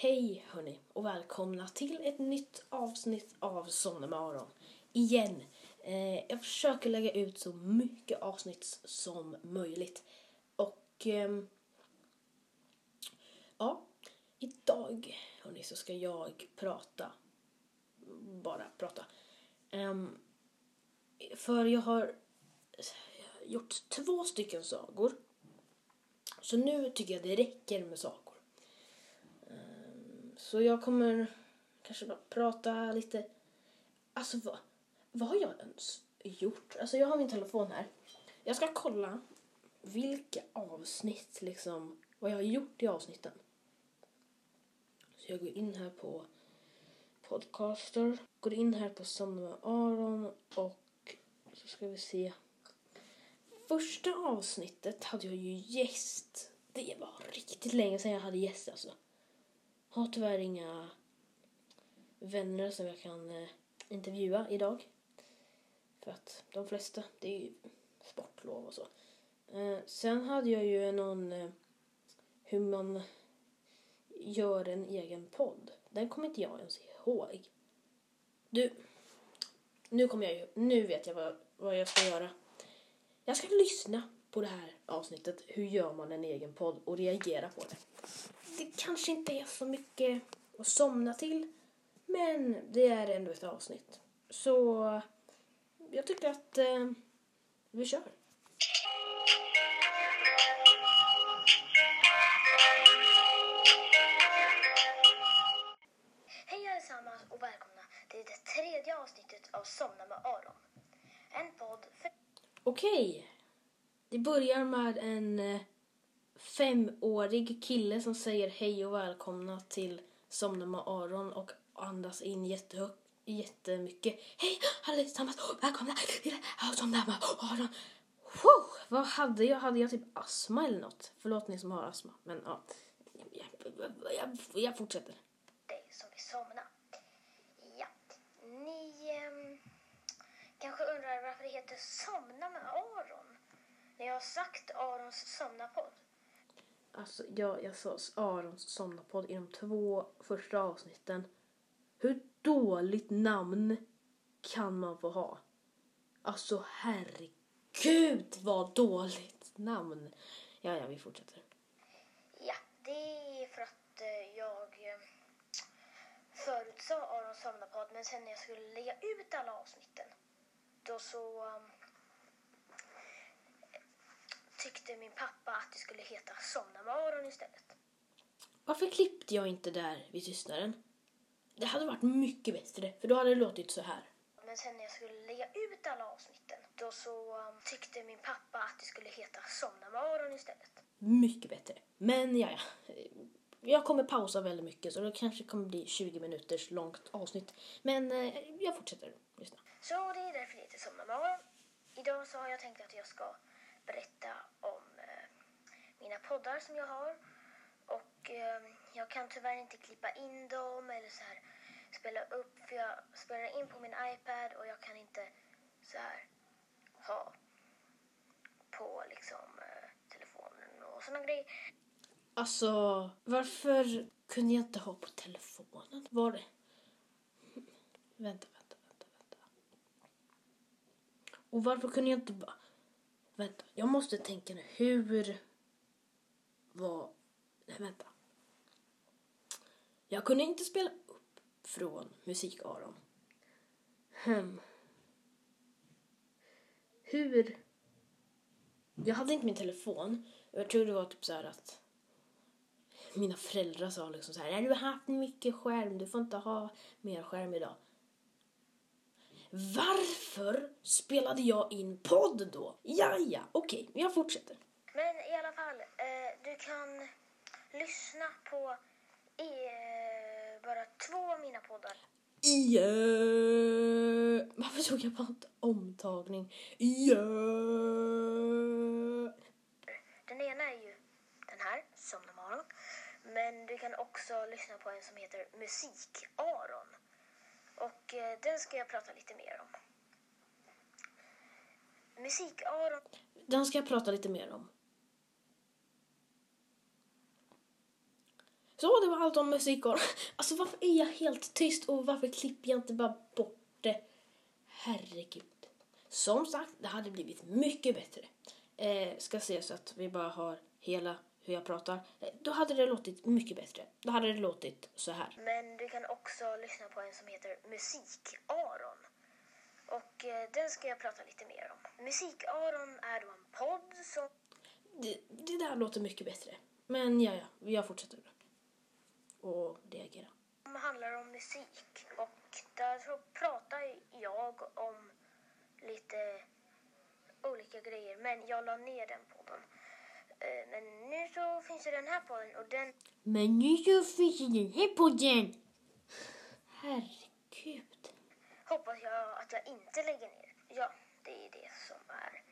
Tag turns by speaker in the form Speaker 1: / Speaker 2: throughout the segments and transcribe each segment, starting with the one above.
Speaker 1: Hej hörni och välkomna till ett nytt avsnitt av Somna med Aron. Igen. Eh, jag försöker lägga ut så mycket avsnitt som möjligt. Och eh, ja, idag hörni så ska jag prata. Bara prata. Eh, för jag har gjort två stycken sagor. Så nu tycker jag det räcker med sagor. Så jag kommer kanske bara prata lite. Alltså vad, vad har jag ens gjort? Alltså jag har min telefon här. Jag ska kolla vilka avsnitt liksom, vad jag har gjort i avsnitten. Så jag går in här på podcaster, går in här på Somna med Aron och så ska vi se. Första avsnittet hade jag ju gäst. Det var riktigt länge sedan jag hade gäst alltså. Har tyvärr inga vänner som jag kan eh, intervjua idag. För att de flesta, det är ju sportlov och så. Eh, sen hade jag ju någon eh, hur man gör en egen podd. Den kommer inte jag ens ihåg. Du, nu kommer jag ju, nu vet jag vad, vad jag ska göra. Jag ska lyssna på det här avsnittet, hur gör man en egen podd och reagera på det. Det kanske inte är så mycket att somna till, men det är ändå ett avsnitt. Så jag tycker att eh, vi kör.
Speaker 2: Hej allesammans och välkomna till det tredje avsnittet av Somna med Aron. En podd för
Speaker 1: Okej. Det börjar med en eh, femårig kille som säger hej och välkomna till Somna med Aron och andas in jättehögt, jättemycket. Hej allesammans och välkomna till Somna med Aron. Wow, vad hade jag? Hade jag typ astma eller något? Förlåt ni som har astma, men ja. Jag, jag, jag fortsätter.
Speaker 2: dig som vill somna. Ja, ni eh, kanske undrar varför det heter Somna med Aron? När jag har sagt Arons somnapodd.
Speaker 1: Alltså, jag, jag sa Arons somnapodd i de två första avsnitten. Hur dåligt namn kan man få ha? Alltså, herregud vad dåligt namn. Ja, ja, vi fortsätter.
Speaker 2: Ja, det är för att eh, jag eh, förutsade Arons somnapodd men sen när jag skulle lägga ut alla avsnitten då så um, tyckte min pappa att det skulle heta Somna med Aron istället.
Speaker 1: Varför klippte jag inte där vid tystnaden? Det hade varit mycket bättre, för då hade det låtit så här.
Speaker 2: Men sen när jag skulle lägga ut alla avsnitten då så ehm, tyckte min pappa att det skulle heta Somna med Aron istället.
Speaker 1: Mycket bättre. Men ja, ja. Jag kommer pausa väldigt mycket så det kanske kommer bli 20 minuters långt avsnitt. Men eh, jag fortsätter lyssna.
Speaker 2: Så det är därför det heter Somna med Aron. Idag så har jag tänkt att jag ska berätta om eh, mina poddar som jag har. Och eh, jag kan tyvärr inte klippa in dem eller så här spela upp för jag spelar in på min iPad och jag kan inte så här ha på liksom eh, telefonen och sådana grejer.
Speaker 1: Alltså, varför kunde jag inte ha på telefonen? Var det... Vänta, vänta, vänta, vänta. Och varför kunde jag inte bara... Vänta, jag måste tänka nu. Hur var... Nej, vänta. Jag kunde inte spela upp från musikaron. Hmm. Hur... Jag hade inte min telefon. Jag tror det var typ så här att mina föräldrar sa liksom så här, du har haft mycket skärm, du får inte ha mer skärm idag. Varför spelade jag in podd då? Ja, ja, okej, jag fortsätter.
Speaker 2: Men i alla fall, eh, du kan lyssna på eh, bara två av mina poddar.
Speaker 1: Ja. Varför tog jag inte omtagning? Ja.
Speaker 2: Den ena är ju den här, Somna med Aron. Men du kan också lyssna på en som heter Musik-Aron. Och eh, den ska jag prata lite mer om. Musik-Aron
Speaker 1: Den ska jag prata lite mer om. Så, det var allt om musikår. Alltså varför är jag helt tyst och varför klipper jag inte bara bort det? Herregud. Som sagt, det hade blivit mycket bättre. Eh, ska se så att vi bara har hela hur jag pratar. Eh, då hade det låtit mycket bättre. Då hade det låtit så här.
Speaker 2: Men du kan också lyssna på en som heter Musik-Aron. Och eh, den ska jag prata lite mer om. Musik-Aron är då en podd som...
Speaker 1: Det, det där låter mycket bättre. Men ja, ja, jag fortsätter. Och reagera.
Speaker 2: som handlar om musik. Och där så pratar jag om lite olika grejer. Men jag la ner den podden. Eh, Men nu så finns det den här podden och den
Speaker 1: Men nu så finns den här podden. Herregud.
Speaker 2: hoppas jag att jag inte lägger ner. Ja, det är det som är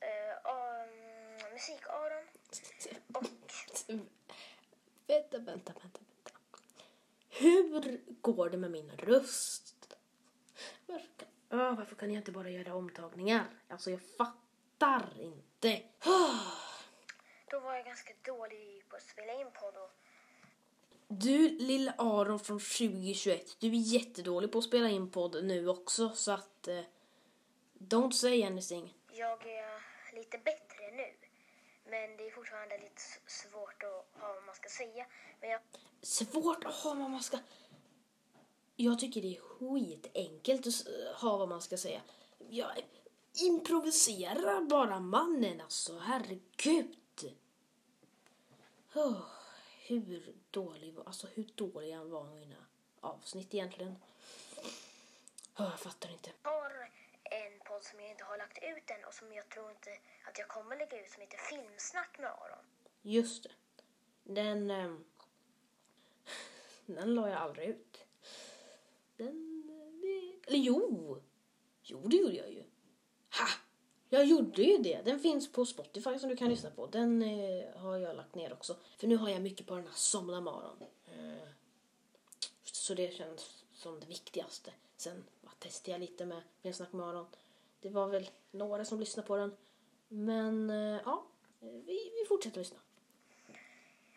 Speaker 2: eh, um, musik-Aron. Och
Speaker 1: Vänta, vänta, vänta, vänta. Hur går det med min röst? Varför kan, ah, varför kan jag inte bara göra omtagningar? Alltså, jag fattar inte.
Speaker 2: då var jag ganska dålig på att spela in podd och
Speaker 1: Du, lilla Aron från 2021, du är jättedålig på att spela in podd nu också, så att... Eh, don't say anything.
Speaker 2: jag är lite bättre nu. Men det är fortfarande lite svårt att ha vad man ska säga. Men jag
Speaker 1: Svårt att ha vad man ska... Jag tycker det är skitenkelt att ha vad man ska säga. Jag improviserar bara mannen alltså, herregud. Oh, hur dålig, alltså hur dåliga var mina avsnitt egentligen? Oh, jag fattar inte.
Speaker 2: har en podd som jag inte har lagt ut än och som jag tror inte att jag kommer lägga ut som heter Filmsnack med Aron.
Speaker 1: Just det. Den... ehm, den la jag aldrig ut. Den... eh, Eller jo! Jo, det gjorde jag ju. Jag gjorde ju det. Den finns på Spotify som du kan lyssna på. Den eh, har jag lagt ner också. För nu har jag mycket på den här Somna morgon. Eh, så det känns som det viktigaste. Sen bara testade jag lite med Filmsnack morgon. Det var väl några som lyssnade på den. Men eh, ja, vi, vi fortsätter lyssna.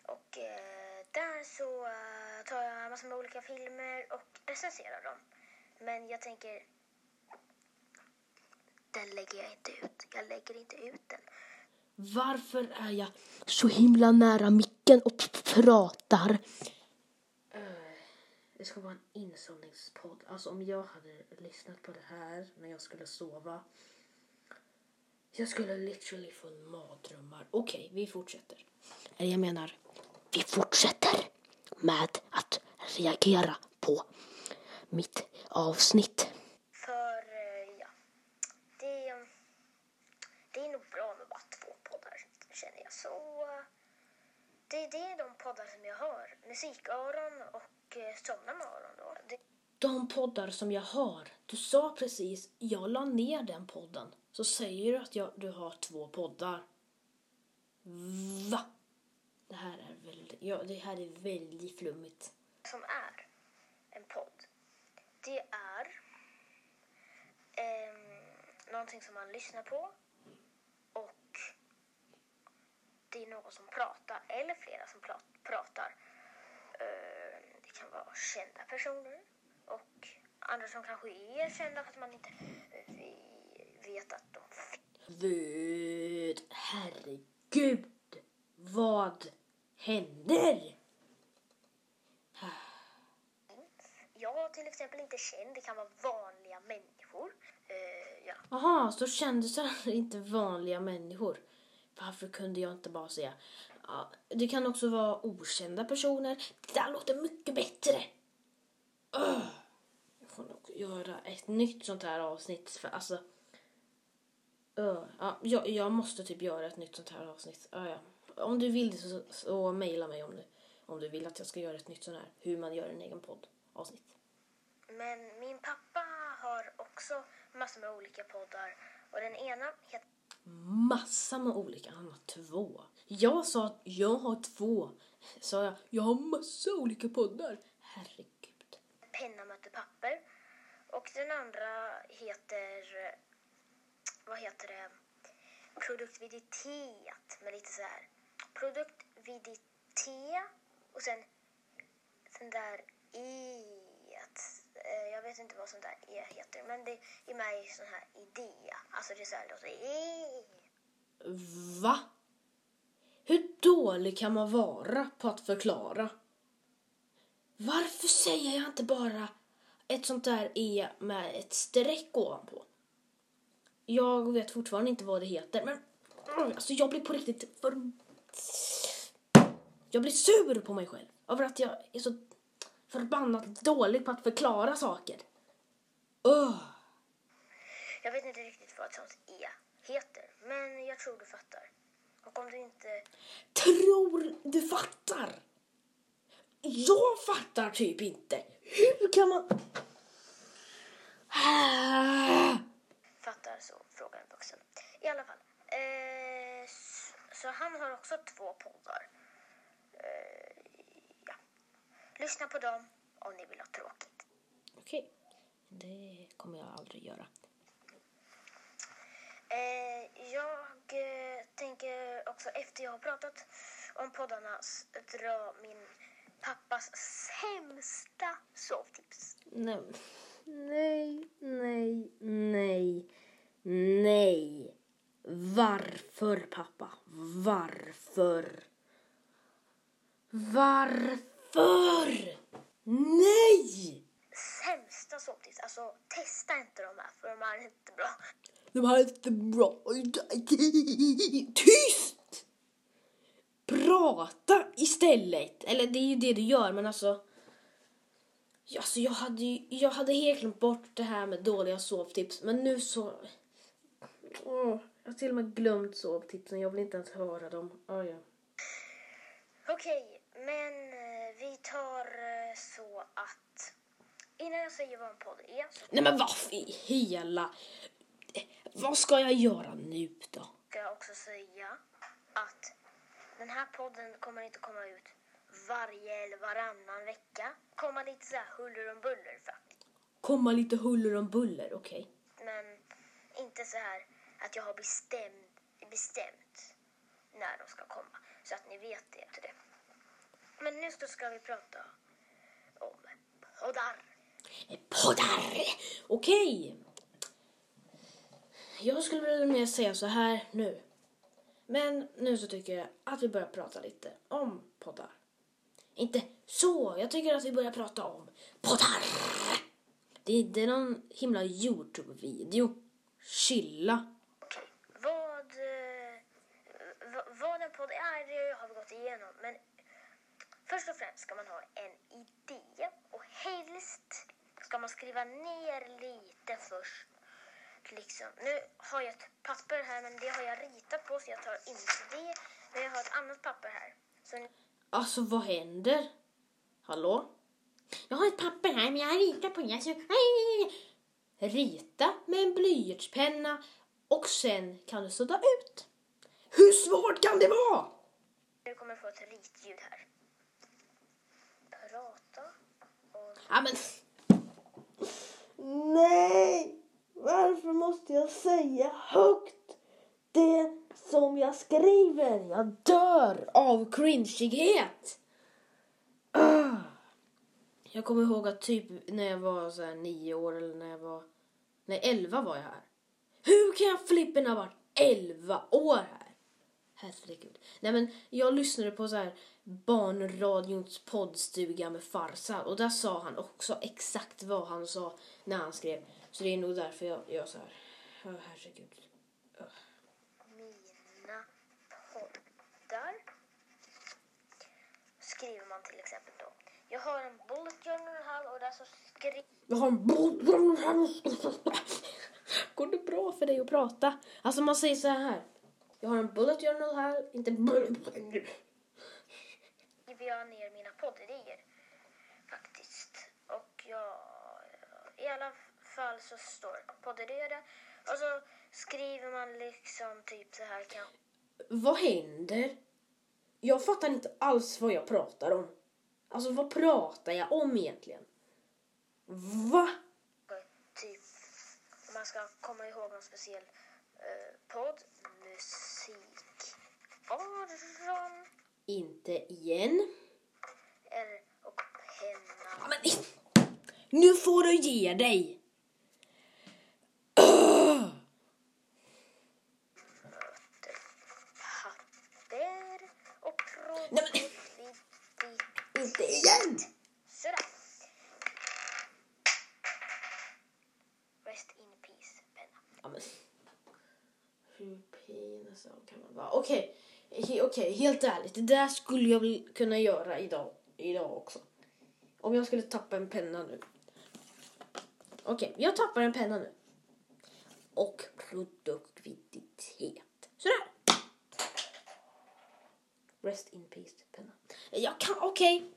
Speaker 2: Och eh, där så eh, tar jag massor med olika filmer och recenserar dem. Men jag tänker, den lägger jag inte ut. Jag lägger inte ut den.
Speaker 1: Varför är jag så himla nära micken och pratar? Det ska vara en insomningspodd. Alltså om jag hade lyssnat på det här när jag skulle sova. Jag skulle literally få mardrömmar. Okej, vi fortsätter. Eller jag menar, vi fortsätter med att reagera på mitt avsnitt.
Speaker 2: För eh, ja, det, det är nog bra med bara två poddar känner jag. Så eh, det, det är de poddar som jag har. Musikaron och eh, Somna med Aron då. Det,
Speaker 1: De poddar som jag har. Du sa precis, jag la ner den podden. Så säger du att jag, du har två poddar. Va? Det här är väldigt, ja, det här är väldigt flummigt.
Speaker 2: som är en podd, det är eh, någonting som man lyssnar på och det är någon som pratar, eller flera som pratar. Ehm, det kan vara kända personer och andra som kanske är kända fast man inte vet att de
Speaker 1: Vad? Herregud! Vad händer?
Speaker 2: Jag till exempel inte känd, det kan vara vanliga människor. Eh, ja.
Speaker 1: Aha, så kändisar är inte vanliga människor. Varför kunde jag inte bara säga... Ja, det kan också vara okända personer. Det där låter mycket bättre. Ugh. Göra ett nytt sånt här avsnitt. För alltså... Ugh. Ja, jag, jag måste typ göra ett nytt sånt här avsnitt. Ja, ja. Om du vill det så, så mejla mig om du, om du vill att jag ska göra ett nytt sånt här. Hur man gör en egen podd avsnitt.
Speaker 2: Men min pappa har också massor med olika poddar och den ena heter
Speaker 1: Massa med olika. Han har två. Jag sa att jag har två. Sa jag, jag har massa olika poddar. Herregud.
Speaker 2: Penna möter papper andra heter, vad heter det, Produktivitet med lite så här, Produktivitet och sen den där i eh, jag vet inte vad sånt där e heter, men det är med i sån här idé. Alltså det är så här låter e.
Speaker 1: Va? Hur dålig kan man vara på att förklara? Varför säger jag inte bara ett sånt där E med ett streck ovanpå? Jag vet fortfarande inte vad det heter, men alltså jag blir på riktigt för... Jag blir sur på mig själv över att jag är så förbannat dålig på att förklara saker. Ugh.
Speaker 2: Jag vet inte riktigt vad ett sånt E heter, men jag tror du fattar. Och om du inte...
Speaker 1: Tror du fattar? Jag fattar typ inte. Hur kan man... Ah.
Speaker 2: fattar så frågar en vuxen. I alla fall. Eh, så han har också två poddar. Eh, ja. Lyssna på dem om ni vill ha tråkigt.
Speaker 1: Okej, det kommer jag aldrig göra.
Speaker 2: Eh, jag eh, tänker också efter jag har pratat om poddarna dra min pappas sämsta sovtips.
Speaker 1: Nej, nej, nej, nej, nej. Varför, pappa? Varför? Varför? Nej!
Speaker 2: Sämsta sovtips. Alltså testa inte de här för de är inte bra.
Speaker 1: De här är inte bra. Tyst! Prata istället. Eller det är ju det du gör, men alltså... Alltså jag hade ju, jag hade helt glömt bort det här med dåliga sovtips, men nu så... Åh, jag har till och med glömt sovtipsen, jag vill inte ens höra dem. Oh, ja.
Speaker 2: Okej, men eh, vi tar eh, så att innan jag säger vad en podd är så
Speaker 1: Nej men varför i hela... Vad ska jag göra nu då?
Speaker 2: ska jag också säga att den här podden kommer inte komma ut varje eller varannan vecka. Komma lite så här huller om buller faktiskt.
Speaker 1: Komma lite huller om buller, okej?
Speaker 2: Men inte så här att jag har bestämt, bestämt när de ska komma. Så att ni vet det. Till det. Men nu så ska vi prata om poddar.
Speaker 1: Poddar! Okej. Jag skulle vilja säga så här nu. Men nu så tycker jag att vi börjar prata lite om poddar. Inte så, jag tycker att vi börjar prata om poddar. Det är inte någon himla Youtube-video. Chilla.
Speaker 2: Okej, eh, vad, vad en podd är, det har vi gått igenom. Men först och främst ska man ha en idé och helst ska man skriva ner lite först. Liksom. Nu har jag ett papper här, men det har jag ritat på så jag tar inte det. Men jag har ett annat papper här. Så
Speaker 1: Alltså vad händer? Hallå? Jag har ett papper här men jag har ritat på det. Så... Rita med en blyertspenna och sen kan du sudda ut. Hur svårt kan det vara?
Speaker 2: du kommer få ett ritljud här. Prata om...
Speaker 1: Ja, men... Nej! Varför måste jag säga högt det som jag skriver? Jag dör av cringeighet. Ah. Jag kommer ihåg att typ när jag var så här nio år eller när jag var... Nej, elva var jag här. Hur kan jag flippen ha varit elva år här? Herregud. Nej men jag lyssnade på så här barnradions poddstuga med Farsa och där sa han också exakt vad han sa när han skrev. Så det är nog därför jag gör så här. Oh, herregud.
Speaker 2: mina poddar skriver man till exempel då. Jag har en bullet journal här och där så skriver
Speaker 1: Jag har en Går det bra för dig att prata? Alltså man säger så här. Jag har en bullet journal här, inte
Speaker 2: jag ner mina poddidéer faktiskt. Och jag, i alla fall fall så står moderera och så skriver man liksom typ så här kan.
Speaker 1: Vad händer? Jag fattar inte alls vad jag pratar om. Alltså vad pratar jag om egentligen? Va?
Speaker 2: Typ man ska komma ihåg någon speciell eh, podd. Musik. Aron.
Speaker 1: Inte igen.
Speaker 2: Eller, och
Speaker 1: penna. Men,
Speaker 2: nu får du ge dig!
Speaker 1: Ja, men. Hur pinsam kan man vara? Okej, he, okej, helt ärligt. Det där skulle jag väl kunna göra idag, idag också. Om jag skulle tappa en penna nu. Okej, jag tappar en penna nu. Och produktivitet. Sådär. Rest in peace, penna. Jag kan, okej.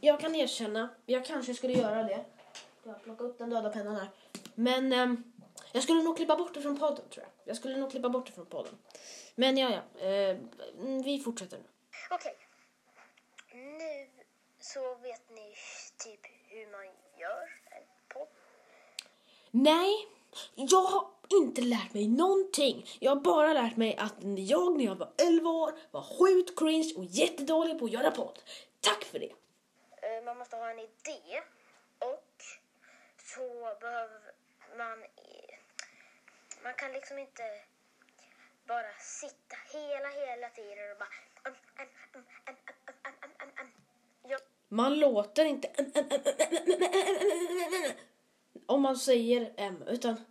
Speaker 1: Jag kan erkänna. Jag kanske skulle göra det. Jag plockar upp den döda pennan här. Men Um, jag skulle nog klippa bort det från podden tror jag. Jag skulle nog klippa bort det från podden. Men ja, ja. Eh, vi fortsätter nu.
Speaker 2: Okej. Nu så vet ni typ hur man gör en podd.
Speaker 1: Nej, jag har inte lärt mig någonting. Jag har bara lärt mig att jag när jag var 11 år var sjukt cringe och jättedålig på att göra podd. Tack för det.
Speaker 2: Eh, Man måste ha en idé och så behöver man... Man kan liksom inte bara sitta hela, hela tiden och bara...
Speaker 1: Man låter inte om man säger M, utan...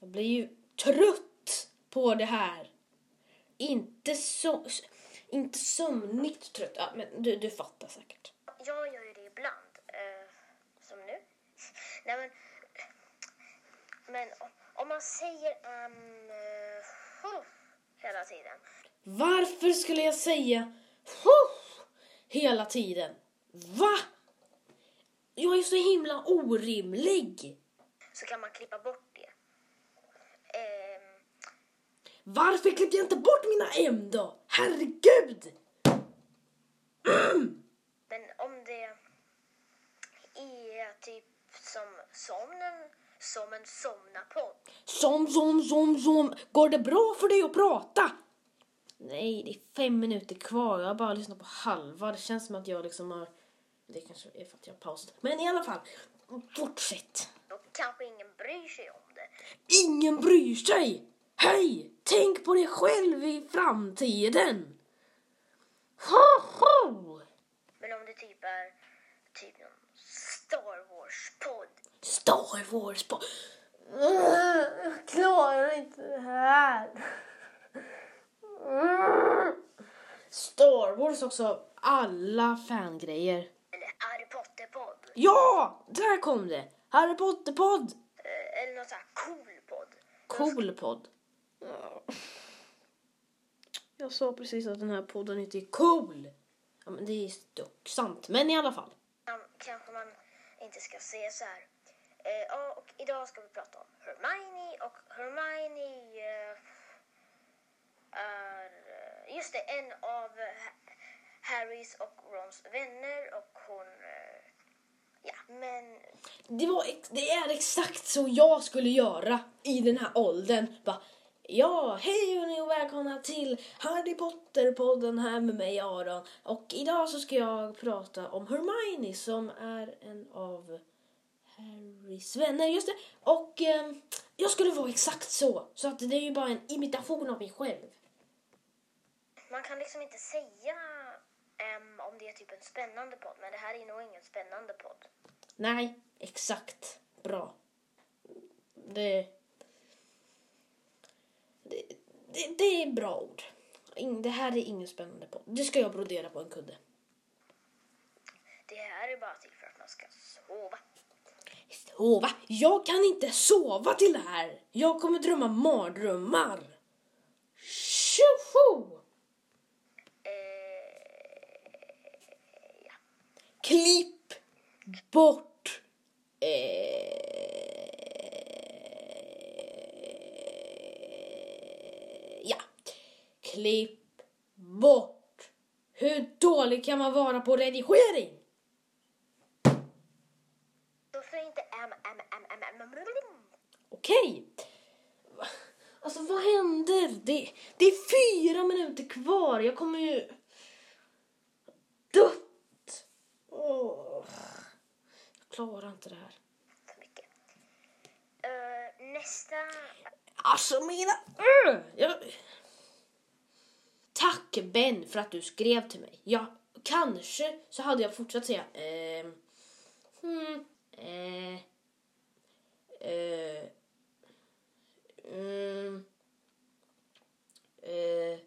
Speaker 1: Jag blir ju trött på det här. Inte så... Inte sömnigt trött. Ja, men du, du fattar säkert.
Speaker 2: Ja, ja, Nej men... Men om, man säger um, uh, huh, hela tiden.
Speaker 1: Varför skulle jag säga "Huh" hela tiden? Va? Jag är så himla orimlig.
Speaker 2: så kan man klippa bort det. Ehm,
Speaker 1: Varför klippte jag inte bort mina M då? Herregud!
Speaker 2: men om det är typ som, som, en, som en somnapodd.
Speaker 1: Som, som, som, som. Går det bra för dig att prata? Nej, det är fem minuter kvar. Jag har bara lyssnat på halva. Det känns som att jag liksom har... Det kanske är för att jag har pausat. Men i alla fall, fortsätt.
Speaker 2: Då kanske ingen bryr sig om det.
Speaker 1: Ingen bryr sig! Hej! Tänk på dig själv i framtiden! Ho, ho!
Speaker 2: Men om det typ är typ någon Star.
Speaker 1: Star Wars på... Jag klarar inte det här. Star Wars också. Alla fangrejer.
Speaker 2: Eller Harry Potter-podd.
Speaker 1: Ja! Där kom det! Harry Potter-podd!
Speaker 2: Eh, eller någon sån här cool podd.
Speaker 1: Cool podd. Jag sa precis att den här podden inte är cool. Ja, men det är dock sant. Men i alla fall.
Speaker 2: Kan- Kanske man inte ska säga så här. Eh, ja, och idag ska vi prata om Hermione och Hermione eh, är, eh, just det, en av Harrys och Rons vänner och hon, eh, ja, men
Speaker 1: Det, var, ex- det är exakt så jag skulle göra i den här åldern. Bara, ja, hej hörni och välkomna till Harry Potter-podden här med mig Aron. Och idag så ska jag prata om Hermione som är en av Harrys vänner. Just det. Och ehm, jag skulle vara exakt så. Så att det är ju bara en imitation av mig själv.
Speaker 2: man kan liksom inte säga em, om det är typ en spännande podd, men det här är nog ingen spännande podd.
Speaker 1: Nej, exakt. Bra. Det... Det, det, det är bra ord. Det här är ingen spännande podd. Det ska jag brodera på en kudde.
Speaker 2: Det här är bara till för att man ska sova.
Speaker 1: Sova? Jag kan inte sova till det här. Jag kommer drömma mardrömmar. Tjoho! Klipp bort eh, ja. Klipp bort. Hur dålig kan man vara på redigering?
Speaker 2: Varför inte am, am, am, am, am, am, am.
Speaker 1: Okej. Va- Alltså vad händer? Det, det är fyra minuter kvar. Jag kommer ju... Dött! klarar inte det här.
Speaker 2: för mycket. Eh, nästa...
Speaker 1: Alltså mina... Uh, jag... Tack Ben för att du skrev till mig. Ja, kanske så hade jag fortsatt säga... eh, hmm, eh, eh, mm, eh,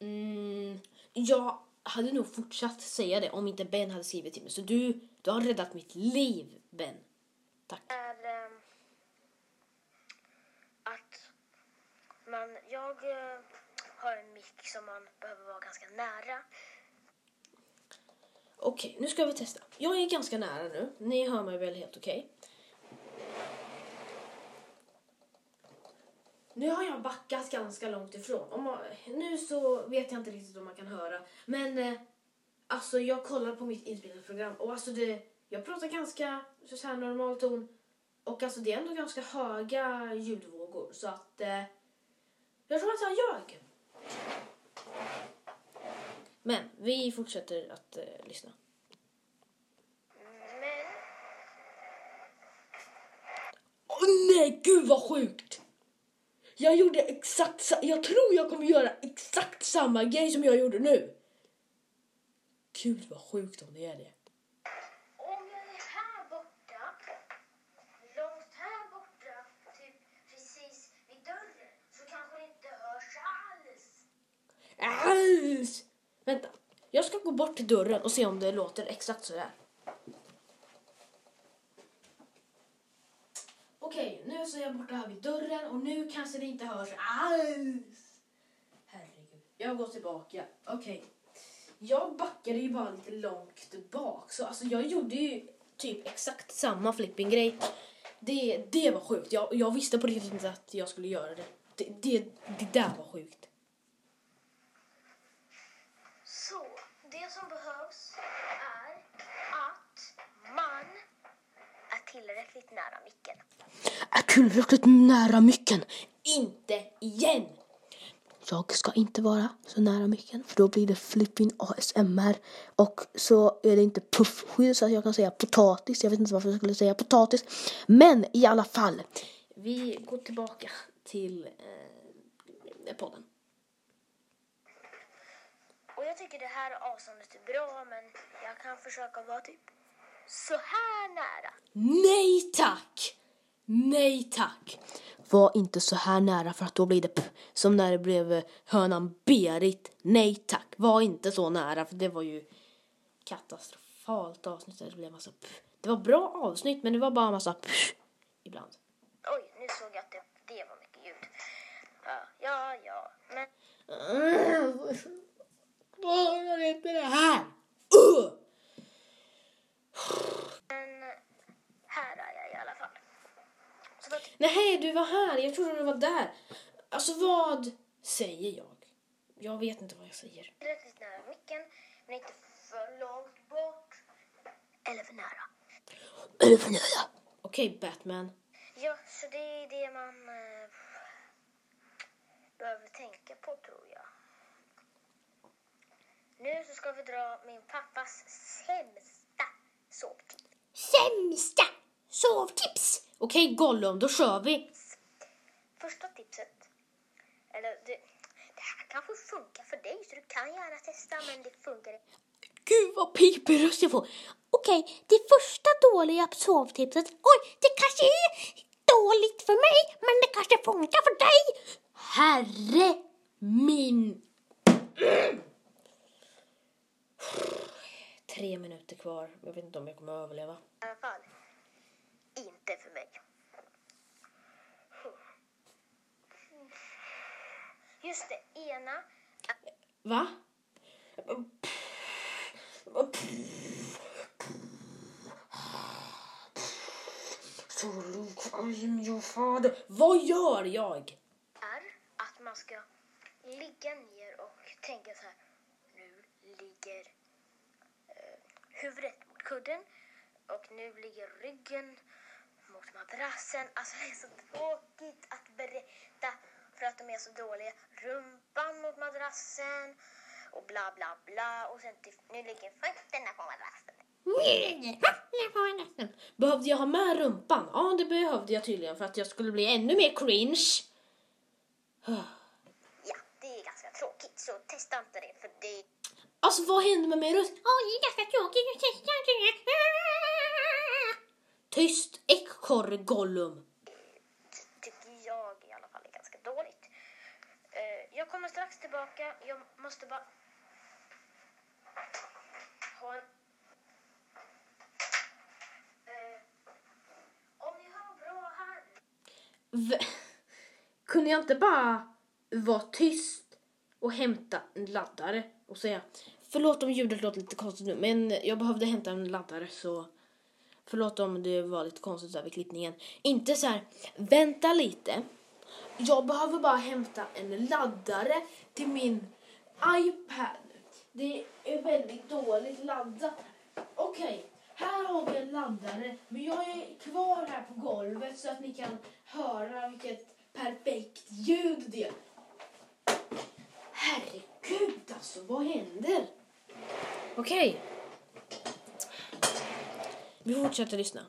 Speaker 1: mm, jag hade nog fortsatt säga det om inte Ben hade skrivit till mig. Så du, du har räddat mitt liv, Ben. Tack.
Speaker 2: är eh, att man, jag eh, har en mick som man behöver vara ganska nära.
Speaker 1: Okej, nu ska vi testa. Jag är ganska nära nu. Ni hör mig väl helt okej? Nu har jag backat ganska långt ifrån. Om man, nu så vet jag inte riktigt om man kan höra. Men eh, alltså jag kollar på mitt inspelningsprogram och alltså det, jag pratar ganska så här normal ton. Och alltså det är ändå ganska höga ljudvågor så att eh, jag tror att jag ljög. Men vi fortsätter att eh, lyssna.
Speaker 2: Men
Speaker 1: Åh nej, gud vad sjukt! Jag gjorde exakt sa- Jag tror jag kommer göra exakt samma grej som jag gjorde nu. Gud vad sjukt om det är det.
Speaker 2: om jag är här borta, långt här borta, typ precis vid dörren, så kanske det inte hörs alls.
Speaker 1: Alls! Vänta, jag ska gå bort till dörren och se om det låter exakt sådär. Okej, nu så är jag borta här vid dörren och nu kanske det inte hörs alls. Herregud, jag går tillbaka. Okej. Jag backade ju bara lite långt bak så alltså jag gjorde ju typ exakt samma flipping-grej. Det, det var sjukt. Jag, jag visste på riktigt inte att jag skulle göra det. Det, det, det där var sjukt.
Speaker 2: Så, det som behövs är att man är tillräckligt nära micken.
Speaker 1: är tillräckligt nära micken. Inte igen! Jag ska inte vara så nära micken för då blir det flipping ASMR och så är det inte puffskydd så att jag kan säga potatis. Jag vet inte varför jag skulle säga potatis. Men i alla fall. Vi går tillbaka till eh, podden.
Speaker 2: Och jag tycker det här avståndet är bra men jag kan försöka vara typ så här nära.
Speaker 1: Nej tack! Nej tack! Var inte så här nära för att då blir det p- som när det blev eh, hönan Berit. Nej tack, var inte så nära för det var ju katastrofalt avsnitt där det blev massa p- Det var bra avsnitt men det var bara massa p- ibland.
Speaker 2: Oj, nu såg jag att det, det var mycket ljud. Ja, ja, ja. Men
Speaker 1: Klarar inte det här! Uh!
Speaker 2: Men här är jag i alla fall. Så vad,
Speaker 1: Nej, du var här. Jag trodde du var där. Alltså vad säger jag? Jag vet inte vad jag säger.
Speaker 2: tillräckligt nära micken, men inte för långt bort. Eller för nära.
Speaker 1: Eller för nära. Okej, Batman.
Speaker 2: Ja, så det är det man eh, behöver tänka på tror jag. Nu så ska vi dra min pappas sämsta sovtips.
Speaker 1: Sämsta sovtips! Okej, Gollum, då kör vi.
Speaker 2: Första tipset, eller det, det här kanske funkar för dig så du kan gärna testa men det funkar inte.
Speaker 1: Gud vad pipig röst jag får.
Speaker 3: Okej, det första dåliga sovtipset. Oj, det kanske är dåligt för mig, men det kanske funkar för dig.
Speaker 1: Herre min... Tre minuter kvar. Jag vet inte om jag kommer att överleva.
Speaker 2: I alla fall, inte för mig. Just det, ena
Speaker 1: Va? Så your father. Vad gör jag?
Speaker 2: är att man ska ligga ner och tänka så här. Nu ligger huvudet mot kudden och nu ligger ryggen mot madrassen. Alltså det är så tråkigt att berätta för att de är så dåliga. Rumpan mot madrassen och bla bla bla och sen till, nu ligger fötterna på madrassen.
Speaker 1: Behövde jag ha med rumpan? Ja, det behövde jag tydligen för att jag skulle bli ännu mer cringe.
Speaker 2: Ja, det är ganska tråkigt så testa inte det för det
Speaker 1: Alltså vad hände med min röst?
Speaker 3: Oj, det är ganska tråkigt det.
Speaker 1: Tyst ekorre Gollum.
Speaker 2: tycker jag i alla fall är ganska dåligt. Eh, jag kommer strax tillbaka. Jag måste bara ha en... Eh, om ni hör bra här.
Speaker 1: V- Kunde jag inte bara vara tyst och hämta en laddare och säga förlåt om ljudet låter lite konstigt nu men jag behövde hämta en laddare så förlåt om det var lite konstigt där vid klippningen. Inte så här vänta lite. Jag behöver bara hämta en laddare till min iPad. Det är väldigt dåligt laddat. Okej, här har vi en laddare men jag är kvar här på golvet så att ni kan höra vilket perfekt ljud det är. Herregud alltså, vad händer? Okej. Vi fortsätter lyssna.
Speaker 2: Eh.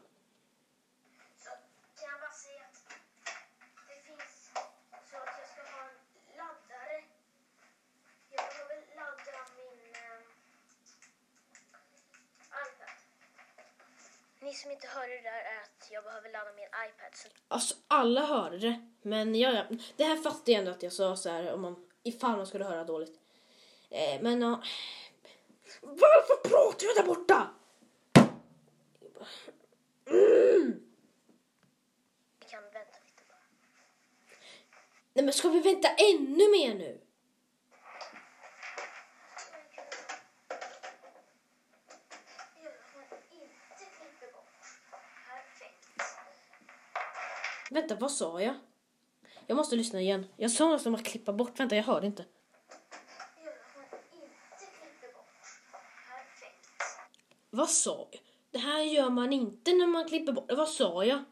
Speaker 2: Ni som inte hörde det där är att jag behöver ladda min iPad. Så
Speaker 1: Alltså alla hörde det. Men ja, ja. Det här fattade jag ändå att jag sa så här om man, ifall man skulle höra dåligt. Eh, men ja. Varför pratar jag där borta?
Speaker 2: vi kan vänta lite bara.
Speaker 1: Nej men ska vi vänta ännu mer nu? Vänta, vad sa jag? Jag måste lyssna igen. Jag sa något om att klippa bort. Vänta, jag hörde inte.
Speaker 2: Jag får inte klippa bort. Perfekt.
Speaker 1: Vad sa jag? Det här gör man inte när man klipper bort. Vad sa jag?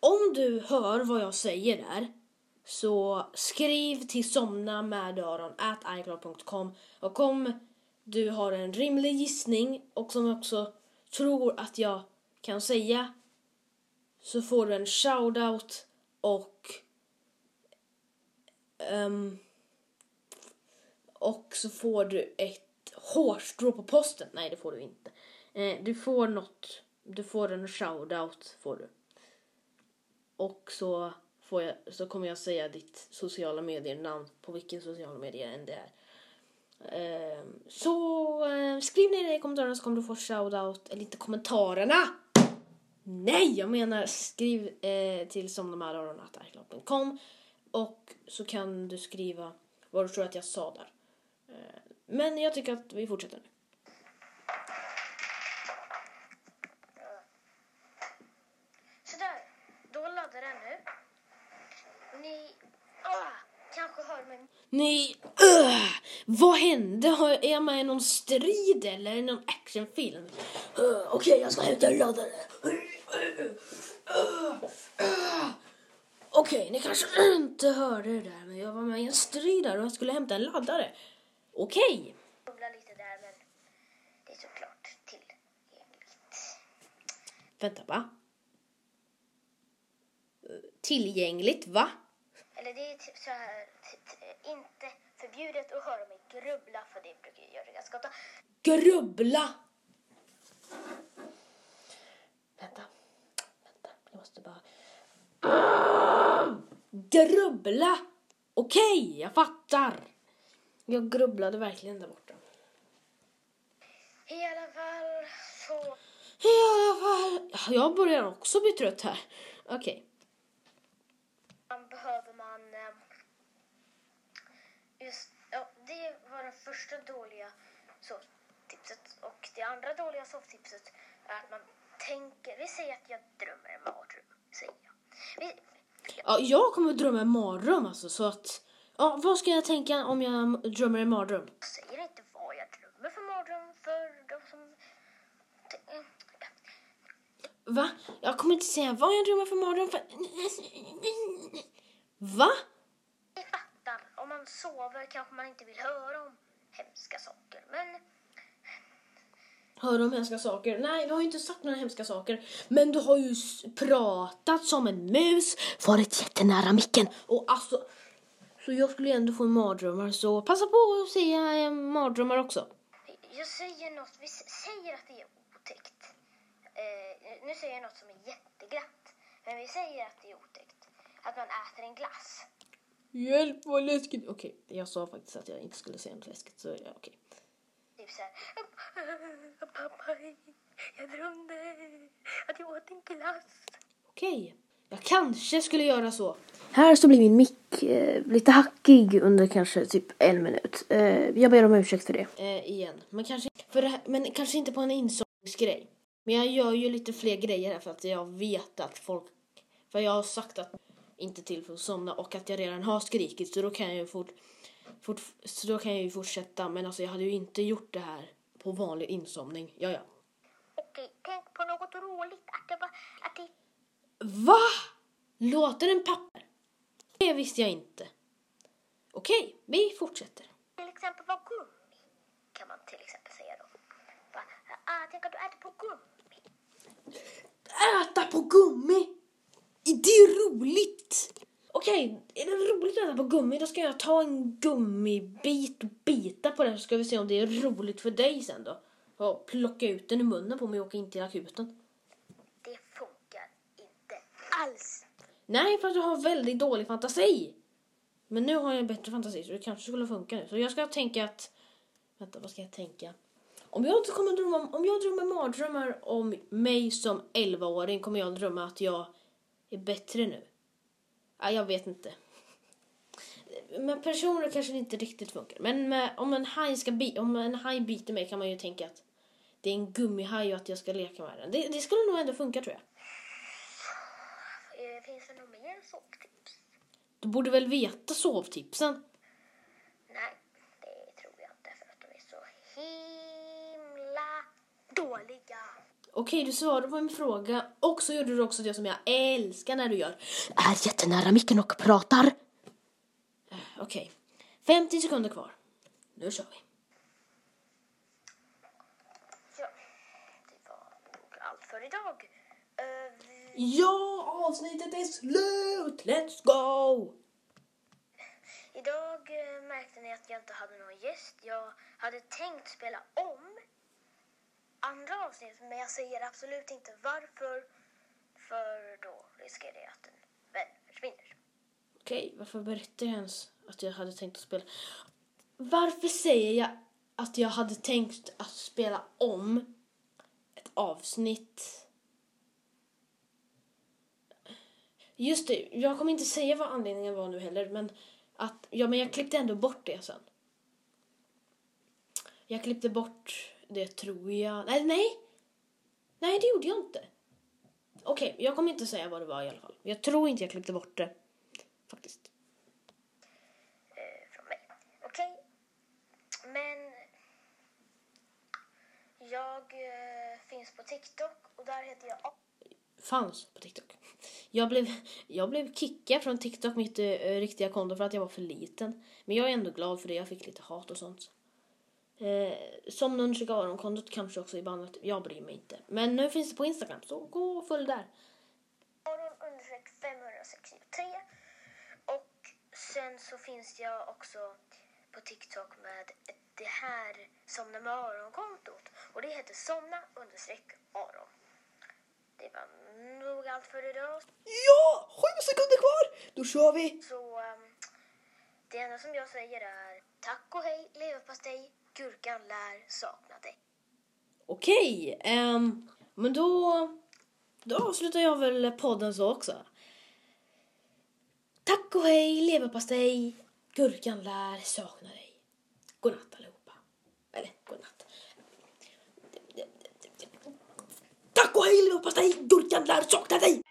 Speaker 1: Om du hör vad jag säger där så skriv till somna med öron at icloud.com och om du har en rimlig gissning och som också tror att jag kan säga så får du en shoutout och um, och så får du ett hårstrå på posten. Nej, det får du inte. Eh, du får något. Du får en shoutout får du. Och så, får jag, så kommer jag säga ditt sociala medier-namn på vilken sociala medier än det är. Eh, så eh, skriv ner det i kommentarerna så kommer du få shoutout. Eller inte kommentarerna! Nej, jag menar skriv eh, till somnamararon.com och så kan du skriva vad du tror att jag sa där. Eh, men jag tycker att vi fortsätter nu.
Speaker 2: Sådär, då den nu. Ni ah, kanske hör mig
Speaker 1: Ni, uh, vad hände? Har- Är jag med i någon strid eller det någon actionfilm? Uh, Okej, jag ska hämta en laddare. Uh. Okej, ni kanske inte hörde det där, men jag var med i en strid där och jag skulle hämta en laddare. Okej.
Speaker 2: bubbla lite där men det är såklart tillgängligt.
Speaker 1: Vänta, va? Tillgängligt, va?
Speaker 2: Eller det är typ så här, inte förbjudet att höra mig grubbla för det brukar jag göra ganska ofta.
Speaker 1: Grubbla! Vänta, vänta, jag måste bara... Grubbla! Okej, jag fattar. Jag grubblade verkligen där borta.
Speaker 2: I alla fall så
Speaker 1: I alla fall, jag börjar också bli trött här. Okej.
Speaker 2: man behöver man eh, just, ja, det var det första dåliga sovtipset och det andra dåliga sovtipset är att man tänker, vi säger att jag drömmer en mardröm, säger jag. Vi,
Speaker 1: Ja, jag kommer att drömma en mardröm alltså, så att... Ja, vad ska jag tänka om jag drömmer en mardröm?
Speaker 2: Jag säger inte vad jag drömmer för mardröm för de som...
Speaker 1: Va? Jag kommer inte säga vad jag drömmer för mardröm för... Va?
Speaker 2: Ni fattar, om man sover kanske man inte vill höra om hemska saker. Men
Speaker 1: höra om hemska saker. Nej, du har ju inte sagt några hemska saker. Men du har ju pratat som en mus, varit jättenära micken. Och alltså, så jag skulle ändå få mardrömmar. Så passa på att säga eh, mardrömmar också.
Speaker 2: Jag säger något, vi säger att det är otäckt. Eh, nu säger jag något som är jätteglatt. Men vi säger att det är otäckt. Att man äter en glass.
Speaker 1: Hjälp vad läskigt. Okej, jag sa faktiskt att jag inte skulle säga något läskigt. Så ja, okej.
Speaker 2: Typ såhär. Pappa, jag drömde att jag åt en glass.
Speaker 1: Okej, jag kanske skulle göra så. Här så blir min mick eh, lite hackig under kanske typ en minut. Eh, jag ber om ursäkt för det. Eh, igen. Men kanske, för det här, men kanske inte på en insomningsgrej. Men jag gör ju lite fler grejer här för att jag vet att folk... För jag har sagt att inte till för att somna och att jag redan har skrikit så då kan jag ju fort, fort, så då kan jag ju fortsätta. Men alltså jag hade ju inte gjort det här på vanlig insomning. Ja, ja.
Speaker 2: Okej, tänk på något roligt. Att det var, att det
Speaker 1: Va? Låter en papper? Det visste jag inte. Okej, vi fortsätter.
Speaker 2: till exempel var gummi. Kan man till exempel säga då. Va? Ah, tänk att du äter på gummi.
Speaker 1: Äta på gummi! Det är roligt! Okej, är det roligt att äta på gummi då ska jag ta en gummibit och bita på den så ska vi se om det är roligt för dig sen då. Och plocka ut den i munnen på mig och åka in till akuten.
Speaker 2: Det funkar inte alls.
Speaker 1: Nej, för att du har väldigt dålig fantasi. Men nu har jag bättre fantasi så det kanske skulle funka nu. Så jag ska tänka att... Vänta, vad ska jag tänka? Om jag kommer drömma, om jag drömmer mardrömmar om mig som 11-åring kommer jag drömma att jag är bättre nu. Ja, jag vet inte. Med personer kanske det inte riktigt funkar. Men med, om, en haj ska bi, om en haj biter mig kan man ju tänka att det är en gummihaj och att jag ska leka med den. Det, det skulle nog ändå funka tror jag.
Speaker 2: Eh, Finns det något mer sovtips?
Speaker 1: Du borde väl veta sovtipsen?
Speaker 2: Nej, det tror jag inte för att de är så himla dåliga.
Speaker 1: Okej, du svarade på min fråga och så gjorde du också det som jag älskar när du gör. Är jättenära micken och pratar. Eh, Okej, 50 sekunder kvar. Nu kör vi.
Speaker 2: Ja, det var nog allt för idag. Eh, vi-
Speaker 1: Ja, avsnittet är slut! Let's go!
Speaker 2: Idag eh, märkte ni att jag inte hade någon gäst. Jag hade tänkt spela om andra avsnitt, men jag säger absolut inte varför. För då riskerar jag att en vän försvinner.
Speaker 1: Okej, varför berättar jag ens att jag hade tänkt att spela? Varför säger jag att jag hade tänkt att spela om ett avsnitt? Just det, jag kommer inte säga vad anledningen var nu heller, men att ja, men jag klippte ändå bort det sen. Jag klippte bort det tror jag. Nej, nej. Nej, det gjorde jag inte. Okej, jag kommer inte säga vad det var i alla fall. Jag tror inte jag klippte bort det. Faktiskt.
Speaker 2: eh, från mig. Okej? Men jag eh, finns på TikTok och där heter jag
Speaker 1: fanns på TikTok. Jag blev, jag blev kickad från TikTok, mitt eh, riktiga konto, för att jag var för liten. Men jag är ändå glad för det. Jag fick lite hat och sånt. Eh, som Nunchika Aron-kontot kanske också i bandet. Jag bryr mig inte. Men nu finns det på Instagram, så gå och följ där.
Speaker 2: Aron understreck 563 och sen så finns jag också på TikTok med det här Somna med Aron-kontot och det heter Somna understreck Aron. Det var nog allt för idag.
Speaker 1: Ja! Sju sekunder kvar! Då kör vi!
Speaker 2: Så ehm, det enda som jag säger är tack och hej leverpastej, gurkan lär sakna dig.
Speaker 1: Okej, um, men då, då avslutar jag väl podden så också. Tack och hej, leverpastej, gurkan lär sakna dig. Godnatt allihopa. Eller godnatt. Tack och hej, leverpastej, gurkan lär sakna dig.